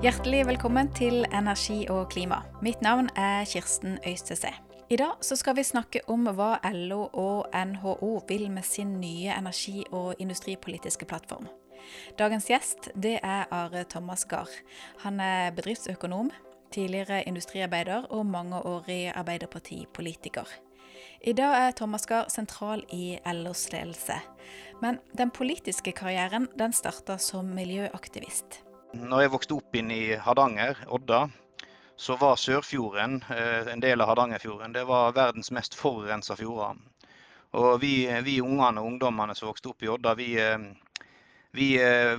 Hjertelig velkommen til Energi og klima. Mitt navn er Kirsten Øystese. I dag skal vi snakke om hva LO og NHO vil med sin nye energi- og industripolitiske plattform. Dagens gjest er Are Thomas Gahr. Han er bedriftsøkonom, tidligere industriarbeider og mangeårig Arbeiderpartipolitiker. I dag er Thomas Gahr sentral i LOs ledelse. Men den politiske karrieren den starta som miljøaktivist. Når jeg vokste opp inn i Hardanger, Odda, så var Sørfjorden, eh, en del av Hardangerfjorden, det var verdens mest forurensa fjorder. Og vi, vi ungene og ungdommene som vokste opp i Odda, vi, eh, vi eh,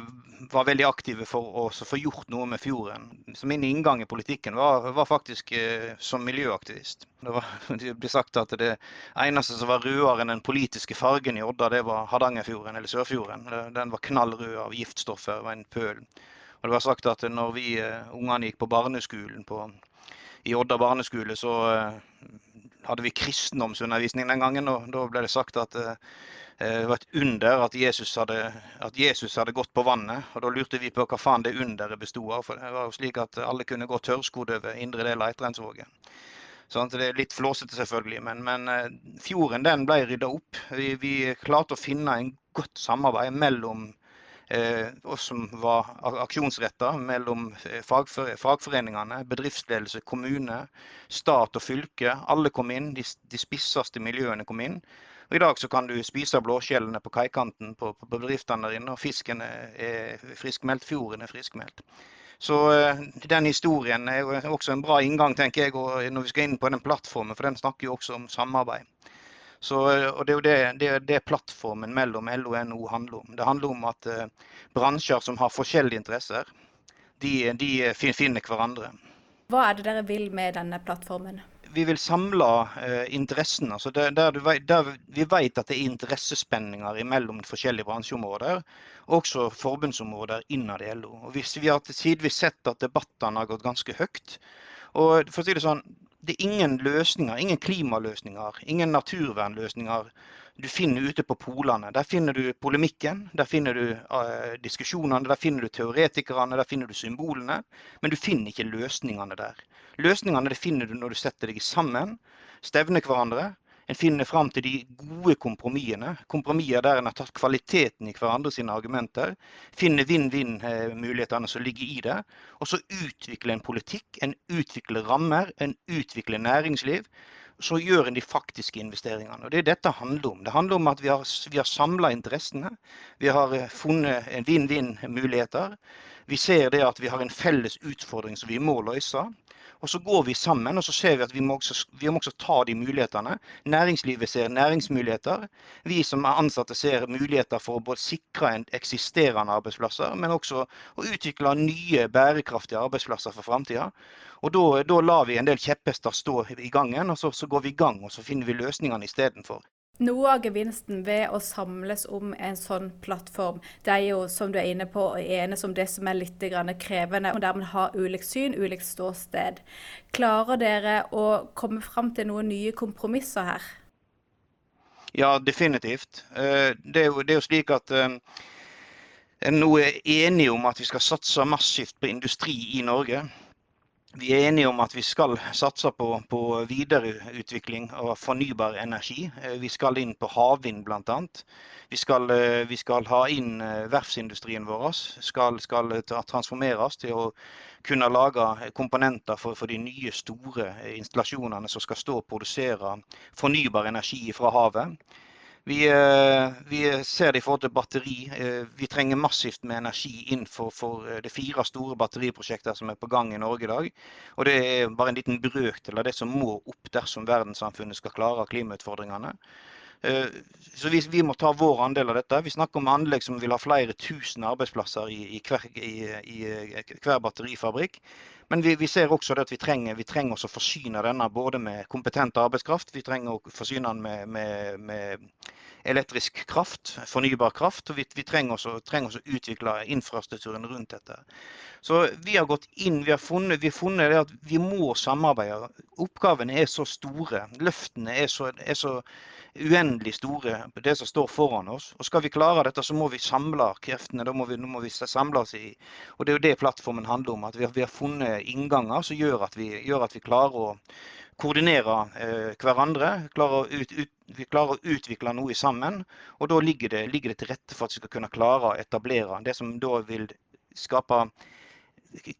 var veldig aktive for å få gjort noe med fjorden. Så min inngang i politikken var, var faktisk som miljøaktivist. Det, var, det ble sagt at det eneste som var rødere enn den politiske fargen i Odda, det var Hardangerfjorden eller Sørfjorden. Den var knall rød av giftstoffer, var en pøl. Og det var sagt at når vi uh, ungene gikk på barneskolen på, i Odda barneskole, så uh, hadde vi kristendomsundervisning den gangen. Og da ble det sagt at uh, det var et under at Jesus, hadde, at Jesus, hadde, gått på vannet. Og da lurte vi på hva faen det underet bestod av. For det var jo slik at alle kunne gå tørrskodd over indre del av Eitrendsvågen. Sånn, det er litt flåsete, selvfølgelig, men, men fjorden den ble rydda opp. Vi, vi klarte å finne en godt samarbeid mellom Eh, og som var aksjonsretta mellom eh, fagforeningene, bedriftsledelse, kommune, stat og fylke. Alle kom inn, de, de spisseste miljøene kom inn. Og I dag så kan du spise blåskjellene på kaikanten på, på bedriftene der inne, og fisken er friskmeldt, fjorden er friskmeldt. Så uh, den historien er jo også en bra inngang, tenker jeg, når vi skal inn på den plattformen, for den snakker jo også om samarbeid. Så, og Det er jo det, det, det, plattformen mellom LO og NHO handler om. Det handler om at eh, bransjer som har forskjellige interesser, de, de, finner hverandre. Hva er det dere vil med denne plattformen? Vi vil samle eh, interessene. Altså der, der, der, vi vet at det er interessespenninger mellom forskjellige bransjeområder, også forbundsområder innad i LO. Og vi, vi har tidvis sett at debattene har gått ganske høyt. Og for å si det sånn, det er ingen løsninger, ingen klimaløsninger, ingen naturvernløsninger du finner ute på polene. Der finner du polemikken, der finner du uh, diskusjonene, der finner du teoretikerne, der finner du symbolene. Men du finner ikke løsningene der. Løsningene det finner du når du setter deg sammen, stevner hverandre en finner fram til de gode kompromissene. Kompromisser der en har tatt kvaliteten i hverandre sine argumenter. Finner vinn-vinn-mulighetene som ligger i det. Og så utvikler en politikk, en utvikler rammer, en utvikler næringsliv. Så gjør en de faktiske investeringene. Og Det er dette handler om. Det handler om at vi har, vi har samla interessene. Vi har eh, funnet vinn-vinn-muligheter. Vi ser det at vi har en felles utfordring som vi må løse. Og så går vi sammen og så ser vi at vi må, også, vi må også ta de mulighetene. Næringslivet ser næringsmuligheter. Vi som er ansatte ser muligheter for å både sikre eksisterende arbeidsplasser, men også å utvikle nye bærekraftige arbeidsplasser for framtida. Og da, da, lar vi en del kjepphester stå i gangen, og så, så går vi i gang og så finner vi løsningene istedenfor. Noe av gevinsten ved å samles om en sånn plattform, det er jo som du er inne på, å enes om det som er litt krevende, og dermed ha ulikt syn, ulikt ståsted. Klarer dere å komme fram til noen nye kompromisser her? Ja, definitivt. Eh, det er jo, det er jo slik at en nå er enige om at vi skal satse massivt på industri i Norge. Vi er enige om at vi skal satse på, på videreutvikling av fornybar energi. Eh, vi skal inn på havvind bl.a. Vi, eh, vi skal ha inn eh, verftsindustrien vår. Skal, skal transformeres til å kunne lage komponenter for, for, de nye, store installasjonene som skal stå og produsere fornybar energi fra havet. Vi, eh, vi, ser det i forhold til batteri. Eh, vi trenger massivt med energi inn for, for eh, det fire store batteriprosjekter som er på gang i Norge i dag. Og det er bare en liten brøkdel av det som må opp dersom verdenssamfunnet skal klare klimautfordringene. Så vi, vi, må ta vår andel av dette. Vi snakker om anlegg som vil ha flere tusen arbeidsplasser i, i, hver, i, i hver, batterifabrikk. Men vi, vi ser også at vi trenger, vi trenger å forsyne denne både med kompetent arbeidskraft, vi trenger å forsyne den med, med, med elektrisk kraft, fornybar kraft. Og vi, vi trenger, også, trenger, også, å utvikle infrastrukturen rundt dette. Så vi har gått inn, vi har funnet, vi har funnet at vi må samarbeide. Oppgavene er så store. Løftene er så, er så uendelig store det som står foran oss. Og Skal vi klare dette, så må vi samle kreftene. Da må vi, må vi samle oss i Og Det er jo det plattformen handler om. At vi har, vi har funnet innganger som gjør at vi, gjør at vi klarer å koordinere hverandre. hverandre. å ut, ut, vi klarer å utvikle noe sammen. Og da ligger det, ligger det, til rette for at vi skal kunne klare å etablere det som da vil skape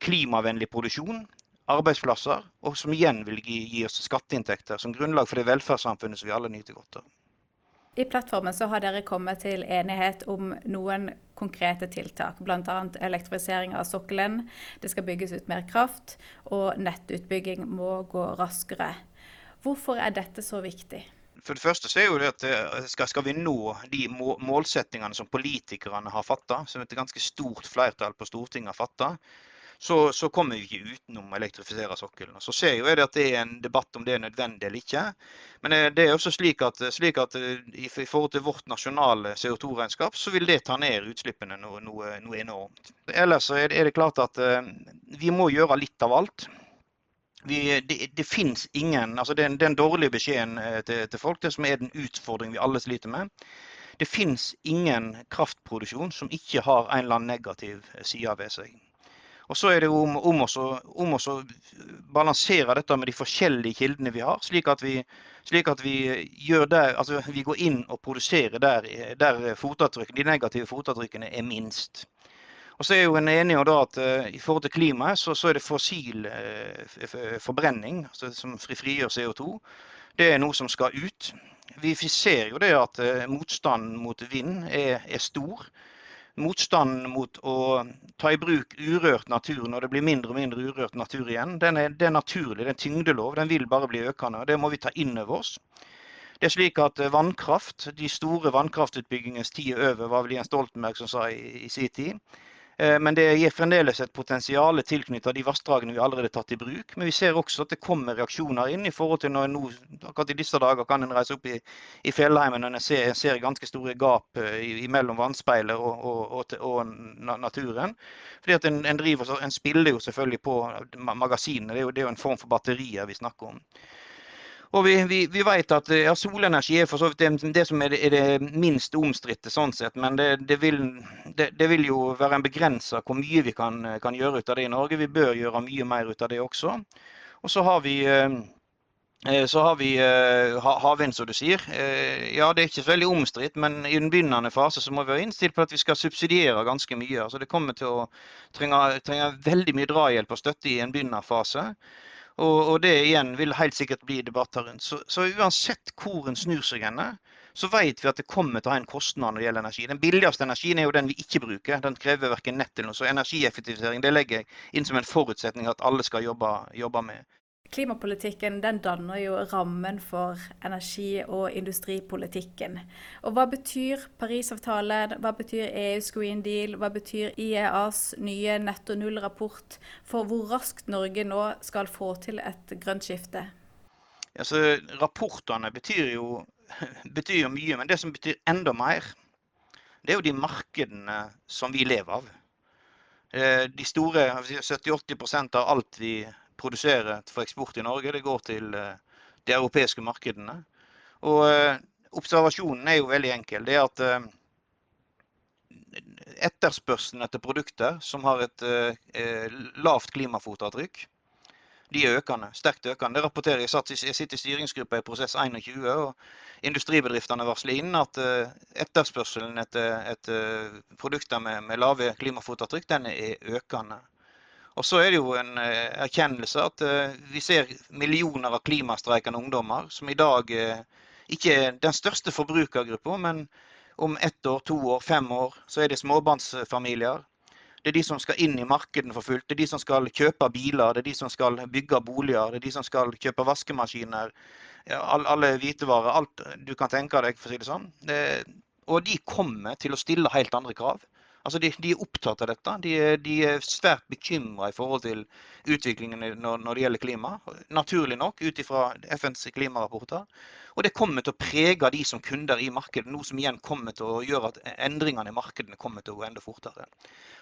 klimavennlig produksjon, arbeidsplasser, og som igjen vil gi, gi oss skatteinntekter som grunnlag for det velferdssamfunnet som vi alle nyter godt av. I plattformen så har dere kommet til enighet om noen konkrete tiltak. Bl.a. elektrifisering av sokkelen, det skal bygges ut mer kraft, og nettutbygging må gå raskere. Hvorfor er dette så viktig? For det første så er jo det at eh, skal, vi nå de målsettingene som politikerne har fatta, som et ganske stort flertall på Stortinget har fatta, så, så, kommer vi ikke utenom å elektrifisere sokkelen. Så ser jo jeg at det er en debatt om det er nødvendig eller ikke. Men eh, det er også slik at, slik at eh, i, forhold til vårt nasjonale CO2-regnskap, så vil det ta ned utslippene noe, noe, noe enormt. Ellers er det, er det, klart at uh, vi må gjøre litt av alt. Vi, det, det finnes ingen altså Den, den dårlige beskjeden til, til folk, det som er den utfordringen vi alle sliter med. Det finnes ingen kraftproduksjon som ikke har en eller annen negativ side ved seg. Og så er det om, om, om å balansere dette med de forskjellige kildene vi har, slik at vi, slik at vi, der, altså vi går inn og produserer der, der de negative fotavtrykkene er minst. Og så er jo en enig om at uh, I forhold til klimaet så, så er det fossil uh, forbrenning altså, som frigjør CO2. Det er noe som skal ut. Vi ser jo det at uh, motstanden mot vind er, er stor motstanden mot å ta i bruk urørt natur når det blir mindre og mindre urørt natur igjen, den er, det er naturlig. Det er en tyngdelov. Den vil bare bli økende. og Det må vi ta inn over oss. Det er slik at eh, vannkraft, De store vannkraftutbyggingens tid er over, var vel Jens Stoltenberg som sa i, i sin tid. Eh, men det gir fremdeles et potensial tilknyttet de vassdragene vi allerede har tatt i bruk. Men vi ser også at det kommer reaksjoner inn i forhold til når nå, akkurat i disse dager kan en reise opp i, i fjellheimen og en ser, ser, ganske store gap i, mellom vannspeilet og, og, og, og, naturen. Fordi at en, en, driver, en spiller jo selvfølgelig på magasinene. Det er jo, det er jo en form for batterier vi snakker om. Og vi, vi, vi, vet at ja, solenergi er for så vidt det, det som er det, er det minst omstridte, sånn sett. Men det, det vil, vil, jo være en begrensa hvor mye vi kan, kan, gjøre ut av det i Norge. Vi bør gjøre mye mer ut av det også. Og så har vi eh, eh, så har vi havvind, som du sier. Ja, Det er ikke så veldig omstridt, men i den begynnende fase så må vi være innstilt på at vi skal subsidiere ganske mye. Altså Det kommer til å trenge, trenge veldig mye drahjelp og støtte i en begynnende fase. Og, og, det igjen vil helt sikkert bli debatter rundt. Så, så uansett hvor en snur seg henne, så vet vi at det kommer til å ha en kostnad når det gjelder energi. Den billigste energien er jo den vi ikke bruker. Den krever verken nett eller noe. Så energieffektivisering det legger jeg inn som en forutsetning at alle skal jobbe, jobbe med. Klimapolitikken den danner jo rammen for energi- og industripolitikken. Og Hva betyr Parisavtalen, hva betyr EUs Green Deal, hva betyr IEAs nye netto null-rapport for hvor raskt Norge nå skal få til et grønt skifte? Ja, rapportene betyr jo, betyr jo mye, men det som betyr enda mer, det er jo de markedene som vi lever av. Eh, de store 70-80% av alt vi produserer for eksport i Norge, det går til eh, de europeiske markedene. Og eh, observasjonen er jo veldig enkel. Det er at eh, etterspørselen etter produkter som har et lavt klimafotavtrykk, de er økende, sterkt økende. Det rapporterer Jeg jeg sitter i styringsgruppa i Prosess 21, og industribedriftene varsler inn at etterspørselen etter, etter produkter med, med lave klimafotavtrykk den er økende. Og så er det jo en eh, erkjennelse at eh, vi ser millioner av klimastreikende ungdommer, som i dag eh, ikke er den største forbrukergruppa, men om ett år, to år, fem år, så er det småbarnsfamilier. Det er de som skal inn i markedene for fullt. Det er de som skal kjøpe biler, det er de som skal bygge boliger, det er de som skal kjøpe vaskemaskiner. alle hvitevarer, alt du kan tenke deg, for å si det sånn. og de kommer til å stille helt andre krav. Altså de, de, er opptatt av dette. De, de er svært bekymra i forhold til utviklingen når, når, det gjelder klima. Naturlig nok, ut ifra FNs klimarapporter. Og det kommer til å prege de som kunder i markedet, noe som igjen kommer til å gjøre at endringene i markedene kommer til å gå enda fortere.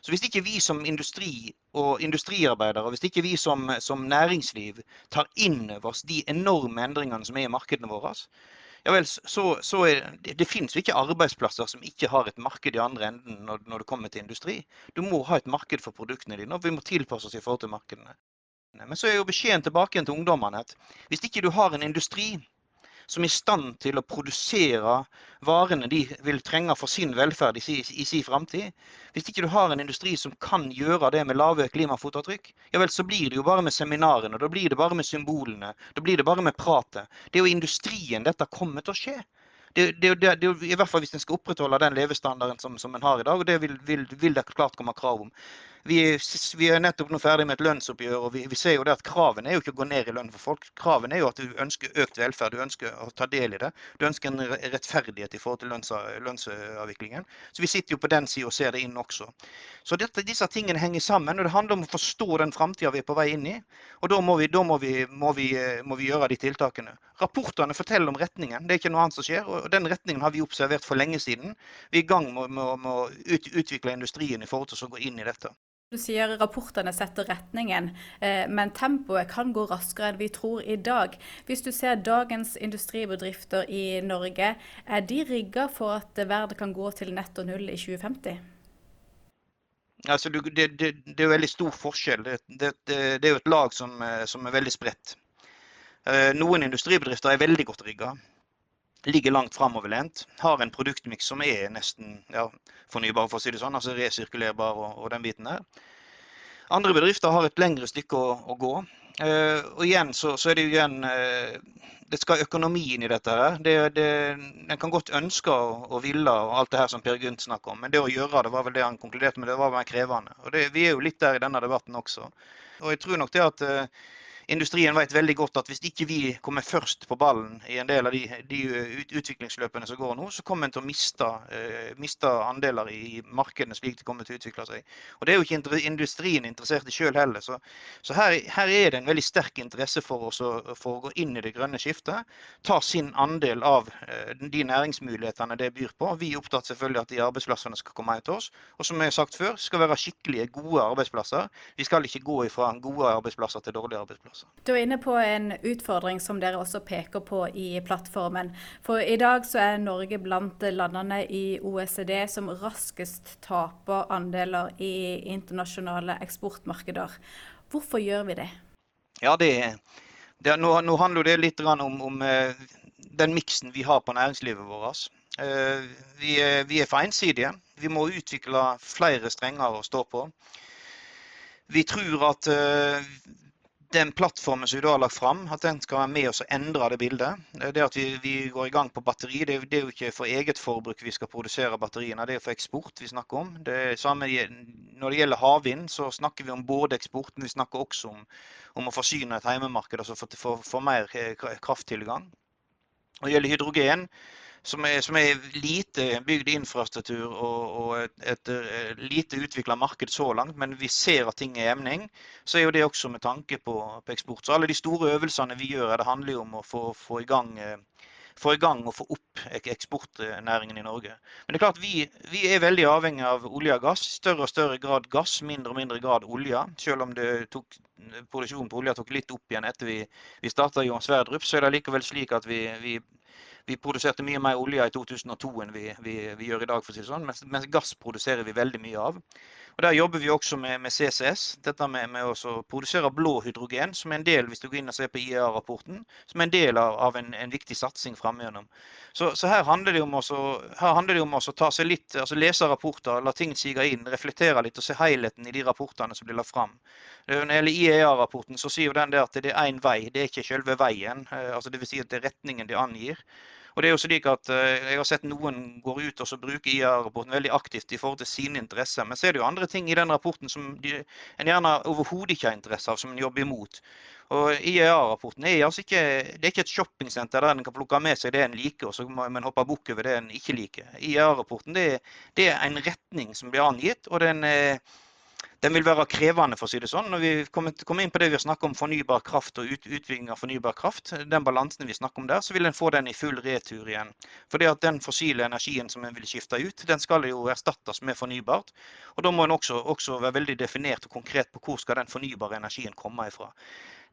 Så hvis ikke vi som industri og industriarbeidere, hvis ikke vi som, som næringsliv tar inn over oss de enorme endringene som er i markedene våre, ja vel, så, så er, det, det finnes jo ikke arbeidsplasser som ikke har et marked i andre enden når, når, det kommer til industri. Du må ha et marked for produktene dine, og vi må tilpasse oss i forhold til markedene. Men så er jo beskjeden tilbake til ungdommene at hvis ikke du har en industri som er i stand til å produsere varene de vil trenge for sin velferd i, si, i sin framtid. Hvis ikke du har en industri som kan gjøre det med lave klimafotavtrykk, ja vel, så blir det jo bare med seminarene, da blir det bare med symbolene, da blir det bare med pratet. Det er jo industrien dette kommer til å skje. Det, det, det, det, I hvert fall hvis en skal opprettholde den levestandarden som, som en har i dag. og Det vil, vil, vil det klart komme krav om. Vi, vi, er nettopp nå ferdig med et lønnsoppgjør, og vi, vi, ser jo det at kravene er jo ikke å gå ned i lønn for folk. Kravene er jo at du ønsker økt velferd, du ønsker å ta del i det. Du ønsker en rettferdighet i forhold til lønns, lønnsavviklingen. Så vi sitter jo på den sida og ser det inn også. Så dette, disse tingene henger sammen, og det handler om å forstå den framtida vi er på vei inn i. Og da må vi, da må vi, må må vi gjøre de tiltakene. Rapportene forteller om retningen, det er ikke noe annet som skjer. og Den retningen har vi observert for lenge siden. Vi er i gang med, med, med å ut, utvikle industrien i forhold til å gå inn i dette. Du sier rapportene setter retningen, eh, men tempoet kan gå raskere enn vi tror i dag. Hvis du ser dagens industribedrifter i Norge, er de rigga for at verden kan gå til netto null i 2050? Altså, det, det, det, er jo veldig stor forskjell. Det, det er jo et lag som, eh, som er veldig spredt. Eh, noen industribedrifter er veldig godt rigga ligger langt framoverlent. Har en produktmiks som er nesten ja, fornybar, for å si det sånn, altså resirkulerbar og, og, den biten der. Andre bedrifter har et lengre stykke å, å gå. Uh, og igjen så, så, er det jo igjen uh, Det skal økonomi inn i dette. her. Det, det, en kan godt ønske og, og ville og alt det her som Per Gynt snakker om, men det å gjøre det var vel det han konkluderte med, det var mer krevende. Og det, Vi er jo litt der i denne debatten også. Og jeg tror nok det at uh, industrien vet veldig godt at hvis ikke vi kommer først på ballen i en del av de, de utviklingsløpene som går nå, så kommer en til å miste, uh, miste, andeler i markedene slik det kommer til å utvikle seg. Og Det er jo ikke industrien interessert i sjøl heller. Så, så her, her, er det en veldig sterk interesse for oss å, for å gå inn i det grønne skiftet. Ta sin andel av uh, de næringsmulighetene det byr på. Vi er opptatt selvfølgelig at de arbeidsplassene skal komme hjem til oss. Og som jeg har sagt før, skal være skikkelige, gode arbeidsplasser. Vi skal ikke gå ifra gode arbeidsplasser til dårlige arbeidsplasser. Du er inne på en utfordring som dere også peker på i plattformen. For i dag så er Norge blant landene i OECD som raskest taper andeler i internasjonale eksportmarkeder. Hvorfor gjør vi det? Ja, det, det nå, nå, handler det litt om, om eh, den miksen vi har på næringslivet vårt. Eh, vi, vi er for ensidige. Vi må utvikle flere strenger å stå på. Vi tror at uh, den plattformen som vi da har lagt fram, at den skal være med oss og endre det bildet. Det at vi, vi går i gang på batteri, det, det, er jo ikke for eget forbruk vi skal produsere batteriene, det er for eksport vi snakker om. Det samme, når det gjelder havvind, så snakker vi om både eksport, men vi snakker også om, om å forsyne et heimemarked, altså få mer eh, krafttilgang. Når det gjelder hydrogen, som er, som er, lite bygd infrastruktur og, og et, et, et, eh, lite utvikla marked så langt, men vi ser at ting er emning, så er jo det også med tanke på, på eksport. Så alle de store øvelsene vi gjør, det handler jo om å få, få, i gang eh, få i gang og få opp eksportnæringen i Norge. Men det er klart vi, vi er veldig avhengig av olje og gass. Større og større grad gass, mindre og mindre grad olje. Selv om tok, produksjonen på olje tok litt opp igjen etter vi, vi starta Johan Sverdrup, så er det likevel slik at vi, vi vi produserte mye mer olje i 2002 enn vi, vi, vi gjør i dag, for å si det sånn. Mens, mens, gass produserer vi veldig mye av. Og Der jobber vi også med, med CCS. Dette med, med å produsere blå hydrogen, som er en del hvis du går inn og ser på IEA-rapporten, som er en del av, av en, en, viktig satsing framover. Så, så, her handler det om, å ta seg litt, altså lese rapporter, la ting sige inn, reflektere litt og se helheten i de rapportene som blir lagt fram. Når det gjelder IEA-rapporten, så sier den at det er én vei, det er ikke selve veien. Eh, altså Dvs. Si at det er retningen de angir. Og det er jo slik at Jeg har sett noen går ut og bruker IA-rapporten veldig aktivt i forhold til sine interesser. Men så er det jo andre ting i den rapporten som de, en gjerne overhodet ikke har interesse av, som en jobber imot. Og IEA-rapporten er altså ikke, det er ikke et shoppingsenter der en kan plukke med seg det en liker, og så må en hoppe bukk over det en ikke liker. IEA-rapporten det, det, er en retning som blir angitt, og den, den, vil være krevende, for å si det sånn. Når vi kommer, inn på det vi har snakket om fornybar kraft og utvikling av fornybar kraft, den balansen vi snakker om der, så vil en få den i full retur igjen. At den fossile energien som en vil skifte ut, den skal jo erstattes med fornybart. Og da må en også, også være veldig definert og konkret på hvor skal den fornybare energien komme ifra.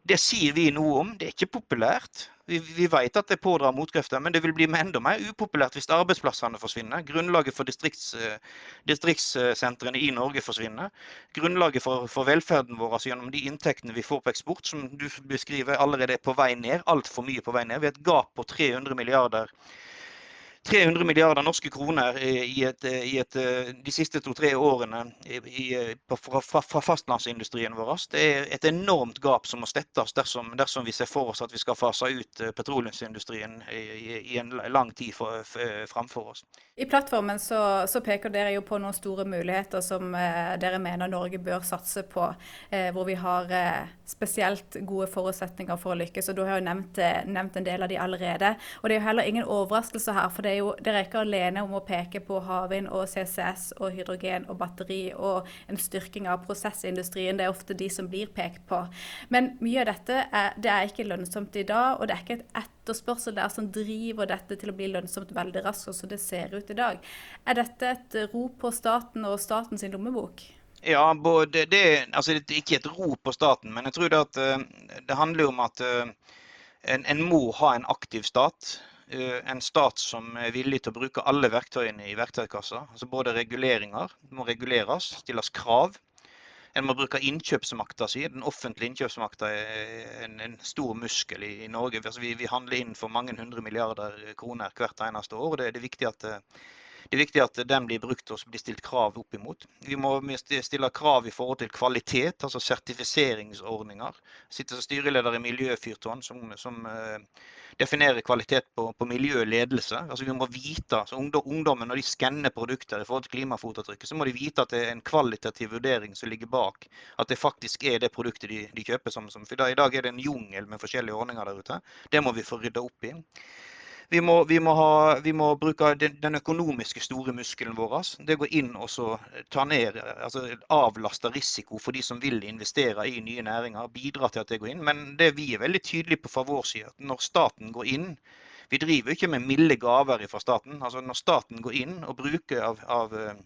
Det sier vi noe om. Det er ikke populært. Vi, vi vet at det pådrar motkrefter, men det vil bli enda mer upopulært hvis arbeidsplassene forsvinner. Grunnlaget for distrikts, eh, distriktssentrene i Norge forsvinner. Grunnlaget for, for, velferden vår altså gjennom de inntektene vi får på eksport, som du beskriver, allerede er på vei ned. Altfor mye på vei ned. Vi har et gap på 300 milliarder 300 milliarder norske kroner i et, i et, de siste to-tre årene i, fra, fra, fastlandsindustrien vår. Det er et enormt gap som må stettes dersom, dersom, vi ser for oss at vi skal fase ut eh, petroleumsindustrien i, i en lang tid for, for, framfor oss. I plattformen så, så, peker dere jo på noen store muligheter som eh, dere mener Norge bør satse på, eh, hvor vi har eh, spesielt gode forutsetninger for å lykkes. og Du har jo nevnt, eh, nevnt, en del av de allerede. og Det er jo heller ingen overraskelse her. for det er jo, Dere er ikke alene om å peke på havvind og CCS og hydrogen og batteri og en styrking av prosessindustrien. Det er ofte de som blir pekt på. Men mye av dette er, det er ikke lønnsomt i dag, og det er ikke et etterspørsel der som driver dette til å bli lønnsomt veldig raskt, som det ser ut i dag. Er dette et rop på staten og statens lommebok? Ja, både det, altså det er ikke et rop på staten, men jeg tror det, at, eh, det handler om at eh, en, en må ha en aktiv stat. Eh, en stat som er villig til å bruke alle verktøyene i verktøykassa. Altså både reguleringer, må reguleres, stilles krav. En må bruke innkjøpsmakta si. Den offentlige innkjøpsmakta er en, en, stor muskel i, i Norge. Altså vi, vi, handler inn for mange hundre milliarder kroner hvert eneste år. og det, det er viktig at eh, det er viktig at den blir brukt og blir stilt krav opp imot. Vi må stille krav i forhold til kvalitet, altså sertifiseringsordninger. Jeg sitter styreleder i Miljøfyrtårn, som, som uh, definerer kvalitet på, på miljøledelse. Altså vi må vite, altså Ungdommen når de skanner produkter i forhold til klimafotavtrykket, så må de vite at det er en kvalitativ vurdering som ligger bak. At det faktisk er det produktet de, de kjøper. Som, som, for I dag er det en jungel med forskjellige ordninger der ute. Det må vi få rydda opp i. Vi må, vi må, ha, vi må bruke den, den, økonomiske store muskelen vår. Det går inn og ta ned, altså avlaste risiko for de som vil investere i nye næringer. Bidra til at det går inn. Men det vi er veldig tydelige på fra vår side, at når staten går inn Vi driver ikke med milde gaver fra staten. altså Når staten går inn og bruker av, av eh,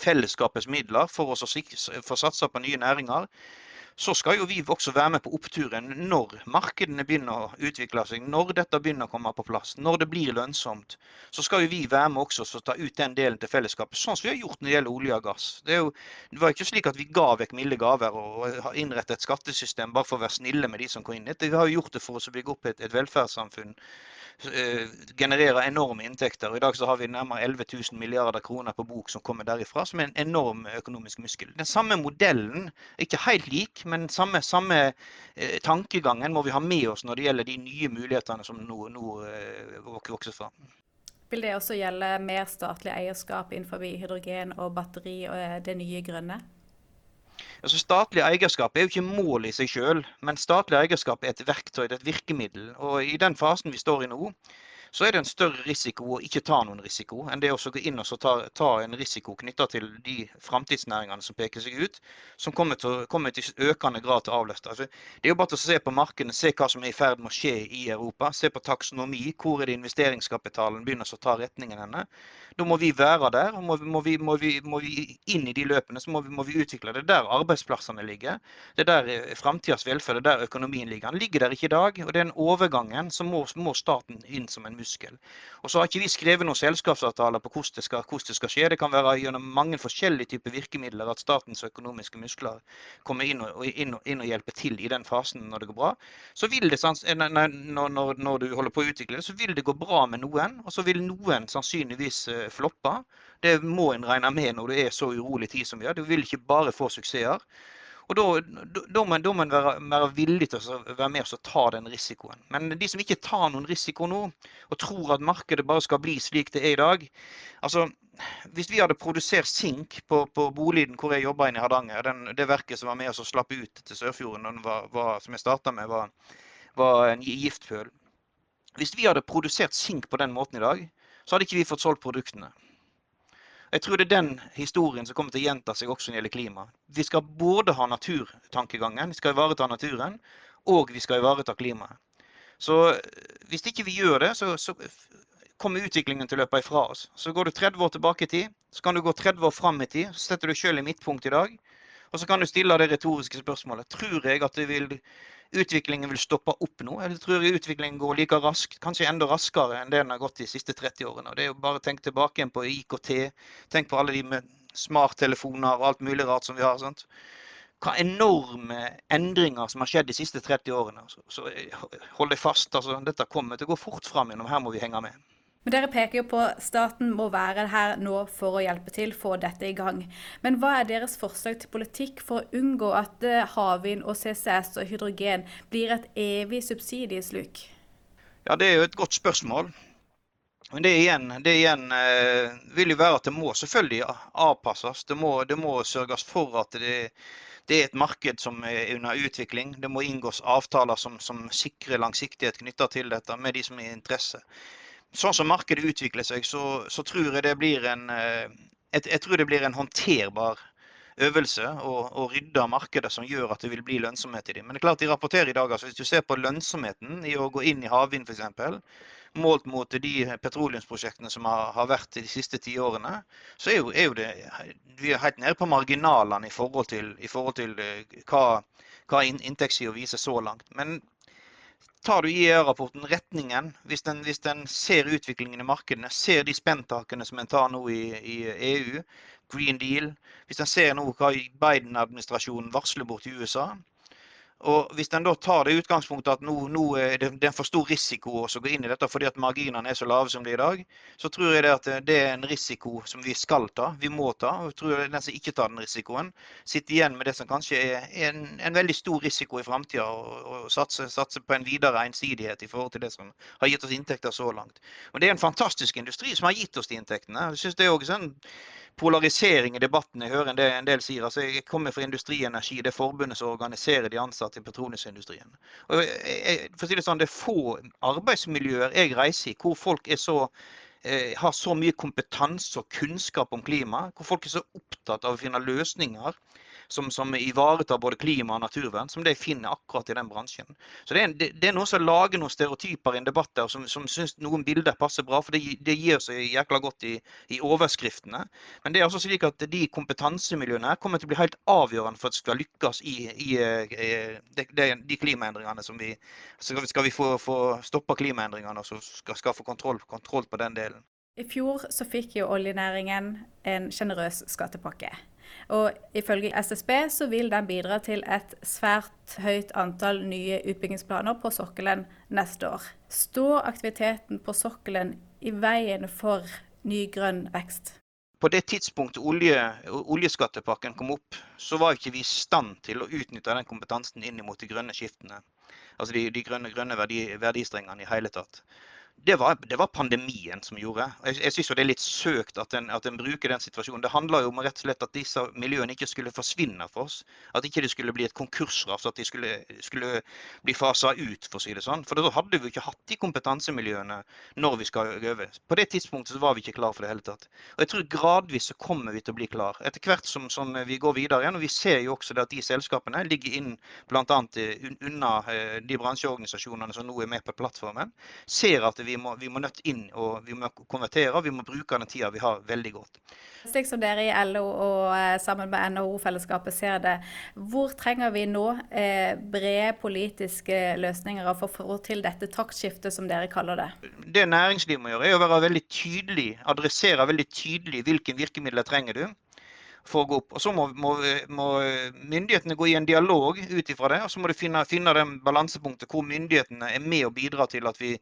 fellesskapets midler for å satse på nye næringer, så skal jo vi også være med på oppturen når markedene begynner å utvikle seg, når dette begynner å komme på plass, når det blir lønnsomt. Så skal jo vi være med også og ta ut den delen til fellesskapet, sånn som vi har gjort når det gjelder olje og gass. Det, jo, det var ikke slik at vi ga vekk milde gaver og har innrettet et skattesystem bare for å være snille med de som kom inn. Vi har jo gjort det for å bygge opp et, et velferdssamfunn genererer enorme inntekter. I dag så har vi nærmere 11 000 milliarder kroner på bok som kommer derifra, som er en enorm økonomisk muskel. Den samme modellen, ikke helt lik, men samme, samme eh, tankegangen må vi ha med oss når det gjelder de nye mulighetene som nå, nå eh, vokser fram. Vil det også gjelde mer statlig eierskap innenfor hydrogen og batteri og det nye grønne? Altså Statlig eierskap er jo ikke mål i seg selv, men statlig eierskap er et verktøy, det er et virkemiddel. Og I den fasen vi står i nå, så er det en større risiko å ikke ta noen risiko enn det å gå inn og ta, ta, en risiko knytta til de framtidsnæringene som peker seg ut, som kommer til, kommer til økende grad til å avløste. Altså, det er jo bare å se på markedene, se hva som er i ferd med å skje i Europa. Se på taksonomi, hvor er det investeringskapitalen begynner å ta retningen henne. Da må vi være der, og må, må, vi, må, vi, må vi, inn i de løpene. Så må vi, må vi utvikle det. der arbeidsplassene ligger. Det er der eh, framtidas velferd, det er der økonomien ligger. Den ligger der ikke i dag. og Den overgangen så må, må staten inn som en muskel. Og så har ikke vi skrevet noen selskapsavtaler på hvordan det, skal, hvordan det skal skje. Det kan være gjennom mange forskjellige typer virkemidler at statens økonomiske muskler kommer inn og, inn, og, inn og, hjelper til i den fasen når det går bra. Så vil det, eh, når, når, når du holder på å utvikle det, så vil det gå bra med noen, og så vil noen sannsynligvis eh, floppe. Det må en regne med når det er så urolig tid som vi har. Du vil ikke bare få suksesser. Og Da, må man være, være, villig til å være med og ta den risikoen. Men de som ikke tar noen risiko nå, og tror at markedet bare skal bli slik det er i dag altså Hvis vi hadde produsert sink på, på Boliden, hvor jeg jobba i Hardanger, den, det verket som var med oss å slappe ut til Sørfjorden, var, var, som jeg starta med, var, var en giftpøl. Hvis vi hadde produsert sink på den måten i dag, så hadde ikke vi fått solgt produktene. Jeg tror det er den historien som kommer til å gjenta seg også når det gjelder klima. Vi skal både ha naturtankegangen, vi skal ivareta naturen, og vi skal ivareta klimaet. Så eh, hvis ikke vi gjør det, så, så kommer utviklingen til å løpe ifra oss. Så går du 30 år tilbake i tid, så kan du gå 30 år fram i tid. Så setter du sjøl i midtpunkt i dag. Og så kan du stille det retoriske spørsmålet. Tror jeg at det vil utviklingen vil stoppe opp nå. Jeg tror utviklingen går like raskt, kanskje enda raskere enn det den har gått de siste 30 årene. Og det er jo bare å tenke tilbake igjen på IKT. Tenk på alle de med smarttelefoner og alt mulig rart som vi har. sant? Hva enorme endringer som har skjedd de siste 30 årene. Så, så hold deg fast. altså Dette kommer til å gå fort fram gjennom. Her må vi henge med. Men Dere peker jo på staten må være her nå for å hjelpe til, få dette i gang. Men hva er deres forslag til politikk for å unngå at eh, havvind og CCS og hydrogen blir et evig subsidiesluk? Ja, Det er jo et godt spørsmål. Men det igjen, det igjen eh, vil jo være at det må selvfølgelig avpasses. Det må, det må sørges for at det, det, er et marked som er under utvikling. Det må inngås avtaler som, som sikrer langsiktighet knytta til dette med de som er i interesse sånn som markedet utvikler seg, så, så tror jeg det blir en jeg, eh, jeg, tror det blir en håndterbar øvelse å rydde markedet som gjør at det vil bli lønnsomhet i dem. Men det er klart de rapporterer i dag, altså hvis du ser på lønnsomheten i å gå inn i havvind f.eks., målt mot de petroleumsprosjektene som har, har vært de siste ti årene, så er jo, er jo, det vi er helt nede på marginalene i forhold til, i forhold til eh, hva, hva inntektssida viser så langt. Men tar du IEA-rapporten retningen, hvis den, hvis den, ser utviklingen i markedene, ser de spenntakene som en tar nå i, i, EU, Green Deal, hvis den ser nå hva Biden-administrasjonen varsler bort i USA, og Hvis en tar det utgangspunktet at nå, nå er det, det, er for stor risiko å gå inn i dette fordi at marginene er så lave som de er i dag, så tror jeg det at det er en risiko som vi skal ta, vi må ta. og jeg tror Den som ikke tar den risikoen, sitter igjen med det som kanskje er en, en veldig stor risiko i framtida, og, og satse, satse, på en videre ensidighet i forhold til det som har gitt oss inntekter så langt. Og Det er en fantastisk industri som har gitt oss de inntektene. Jeg synes det er også sånn polarisering i debatten. Jeg hører en del, en del sier. Altså, jeg kommer fra Industri Energi, det er forbundet som organiserer de ansatte i petroleumsindustrien. Og jeg, for å si Det sånn, det er få arbeidsmiljøer jeg reiser i hvor folk er så eh, har så mye kompetanse og kunnskap om klima, hvor folk er så opptatt av å finne løsninger som, som ivaretar både klima og naturvern, som de finner akkurat i den bransjen. Så Det er, det, det er noen som lager noen stereotyper i en debatt der, som, som syns noen bilder passer bra, for det, det gir seg jækla godt i, i, overskriftene. Men det er altså slik at de kompetansemiljøene kommer til å bli helt avgjørende for at vi skal lykkes i, i, i de, de, klimaendringene som vi Skal skal vi få, få stoppa klimaendringene og så skal, skal få kontroll, kontroll på den delen. I fjor så fikk jo oljenæringen en sjenerøs skattepakke. Og ifølge SSB så vil den bidra til et svært høyt antall nye utbyggingsplaner på sokkelen neste år. Står aktiviteten på sokkelen i veien for ny grønn vekst? På det tidspunktet olje, oljeskattepakken kom opp, så var ikke vi i stand til å utnytte den kompetansen inn mot de grønne skiftene. Altså de, de grønne, grønne verdi, verdistrengene i hele tatt det var, det var, pandemien som gjorde. Jeg, jeg syns det er litt søkt at en, at en, bruker den situasjonen. Det handler jo om rett og slett at disse miljøene ikke skulle forsvinne for oss. At ikke det skulle bli et konkursras, at de skulle, skulle bli fasa ut, for å si det sånn. For da hadde vi ikke hatt de kompetansemiljøene når vi skal øve. På det tidspunktet så var vi ikke klar for det hele tatt. Og jeg tror gradvis så kommer vi til å bli klar. Etter hvert som, som vi går videre igjen, og vi ser jo også at de selskapene ligger inn bl.a. unna eh, de bransjeorganisasjonene som nå er med på plattformen, ser at vi må, vi må nødt inn og vi må konvertere. Vi må bruke den tida vi har, veldig godt. Slik som dere i LO og eh, sammen med NHO-fellesskapet ser det, hvor trenger vi nå eh, brede politiske løsninger for å få til dette taktskiftet, som dere kaller det? Det næringslivet må gjøre, er å være veldig tydelig, adressere veldig tydelig hvilke virkemidler trenger du for å gå opp. Og Så må, må, må myndighetene gå i en dialog ut ifra det. Og så må du finne, finne den balansepunktet hvor myndighetene er med og bidrar til at vi,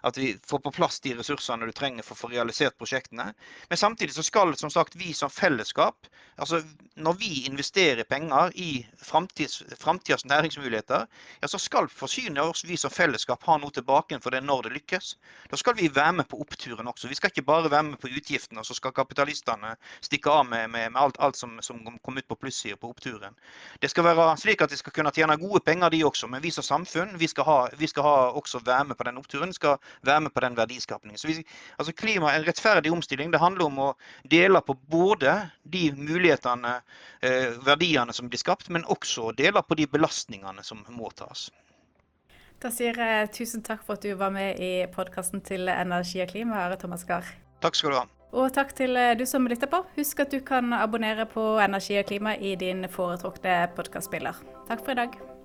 at vi får på plass de ressursene du trenger for å få realisert prosjektene. Men samtidig så skal som sagt vi som fellesskap, altså når vi investerer penger i framtidas næringsmuligheter, ja, så skal forsyne oss vi som fellesskap ha noe tilbake for det når det lykkes. Da skal vi være med på oppturen også. Vi skal ikke bare være med på utgiftene, og så skal kapitalistene stikke av med, med, med alt, alt, som, som kom ut på plussida på oppturen. Det skal være slik at de skal kunne tjene gode penger, de også. Men vi som samfunn vi skal, ha, vi skal ha også være med på den oppturen. Vi skal være med på den verdiskapningen. Så vi, altså klima, En rettferdig omstilling det handler om å dele på både de mulighetene, eh, verdiene som blir skapt, men også dele på de belastningene som må tas. Da sier jeg tusen takk for at du var med i podkasten til Energi og klima, Are Thomas Gahr. Takk skal du ha. Og takk til eh, du som lytter på. Husk at du kan abonnere på Energi og klima i din foretrukne podkastspiller. Takk for i dag.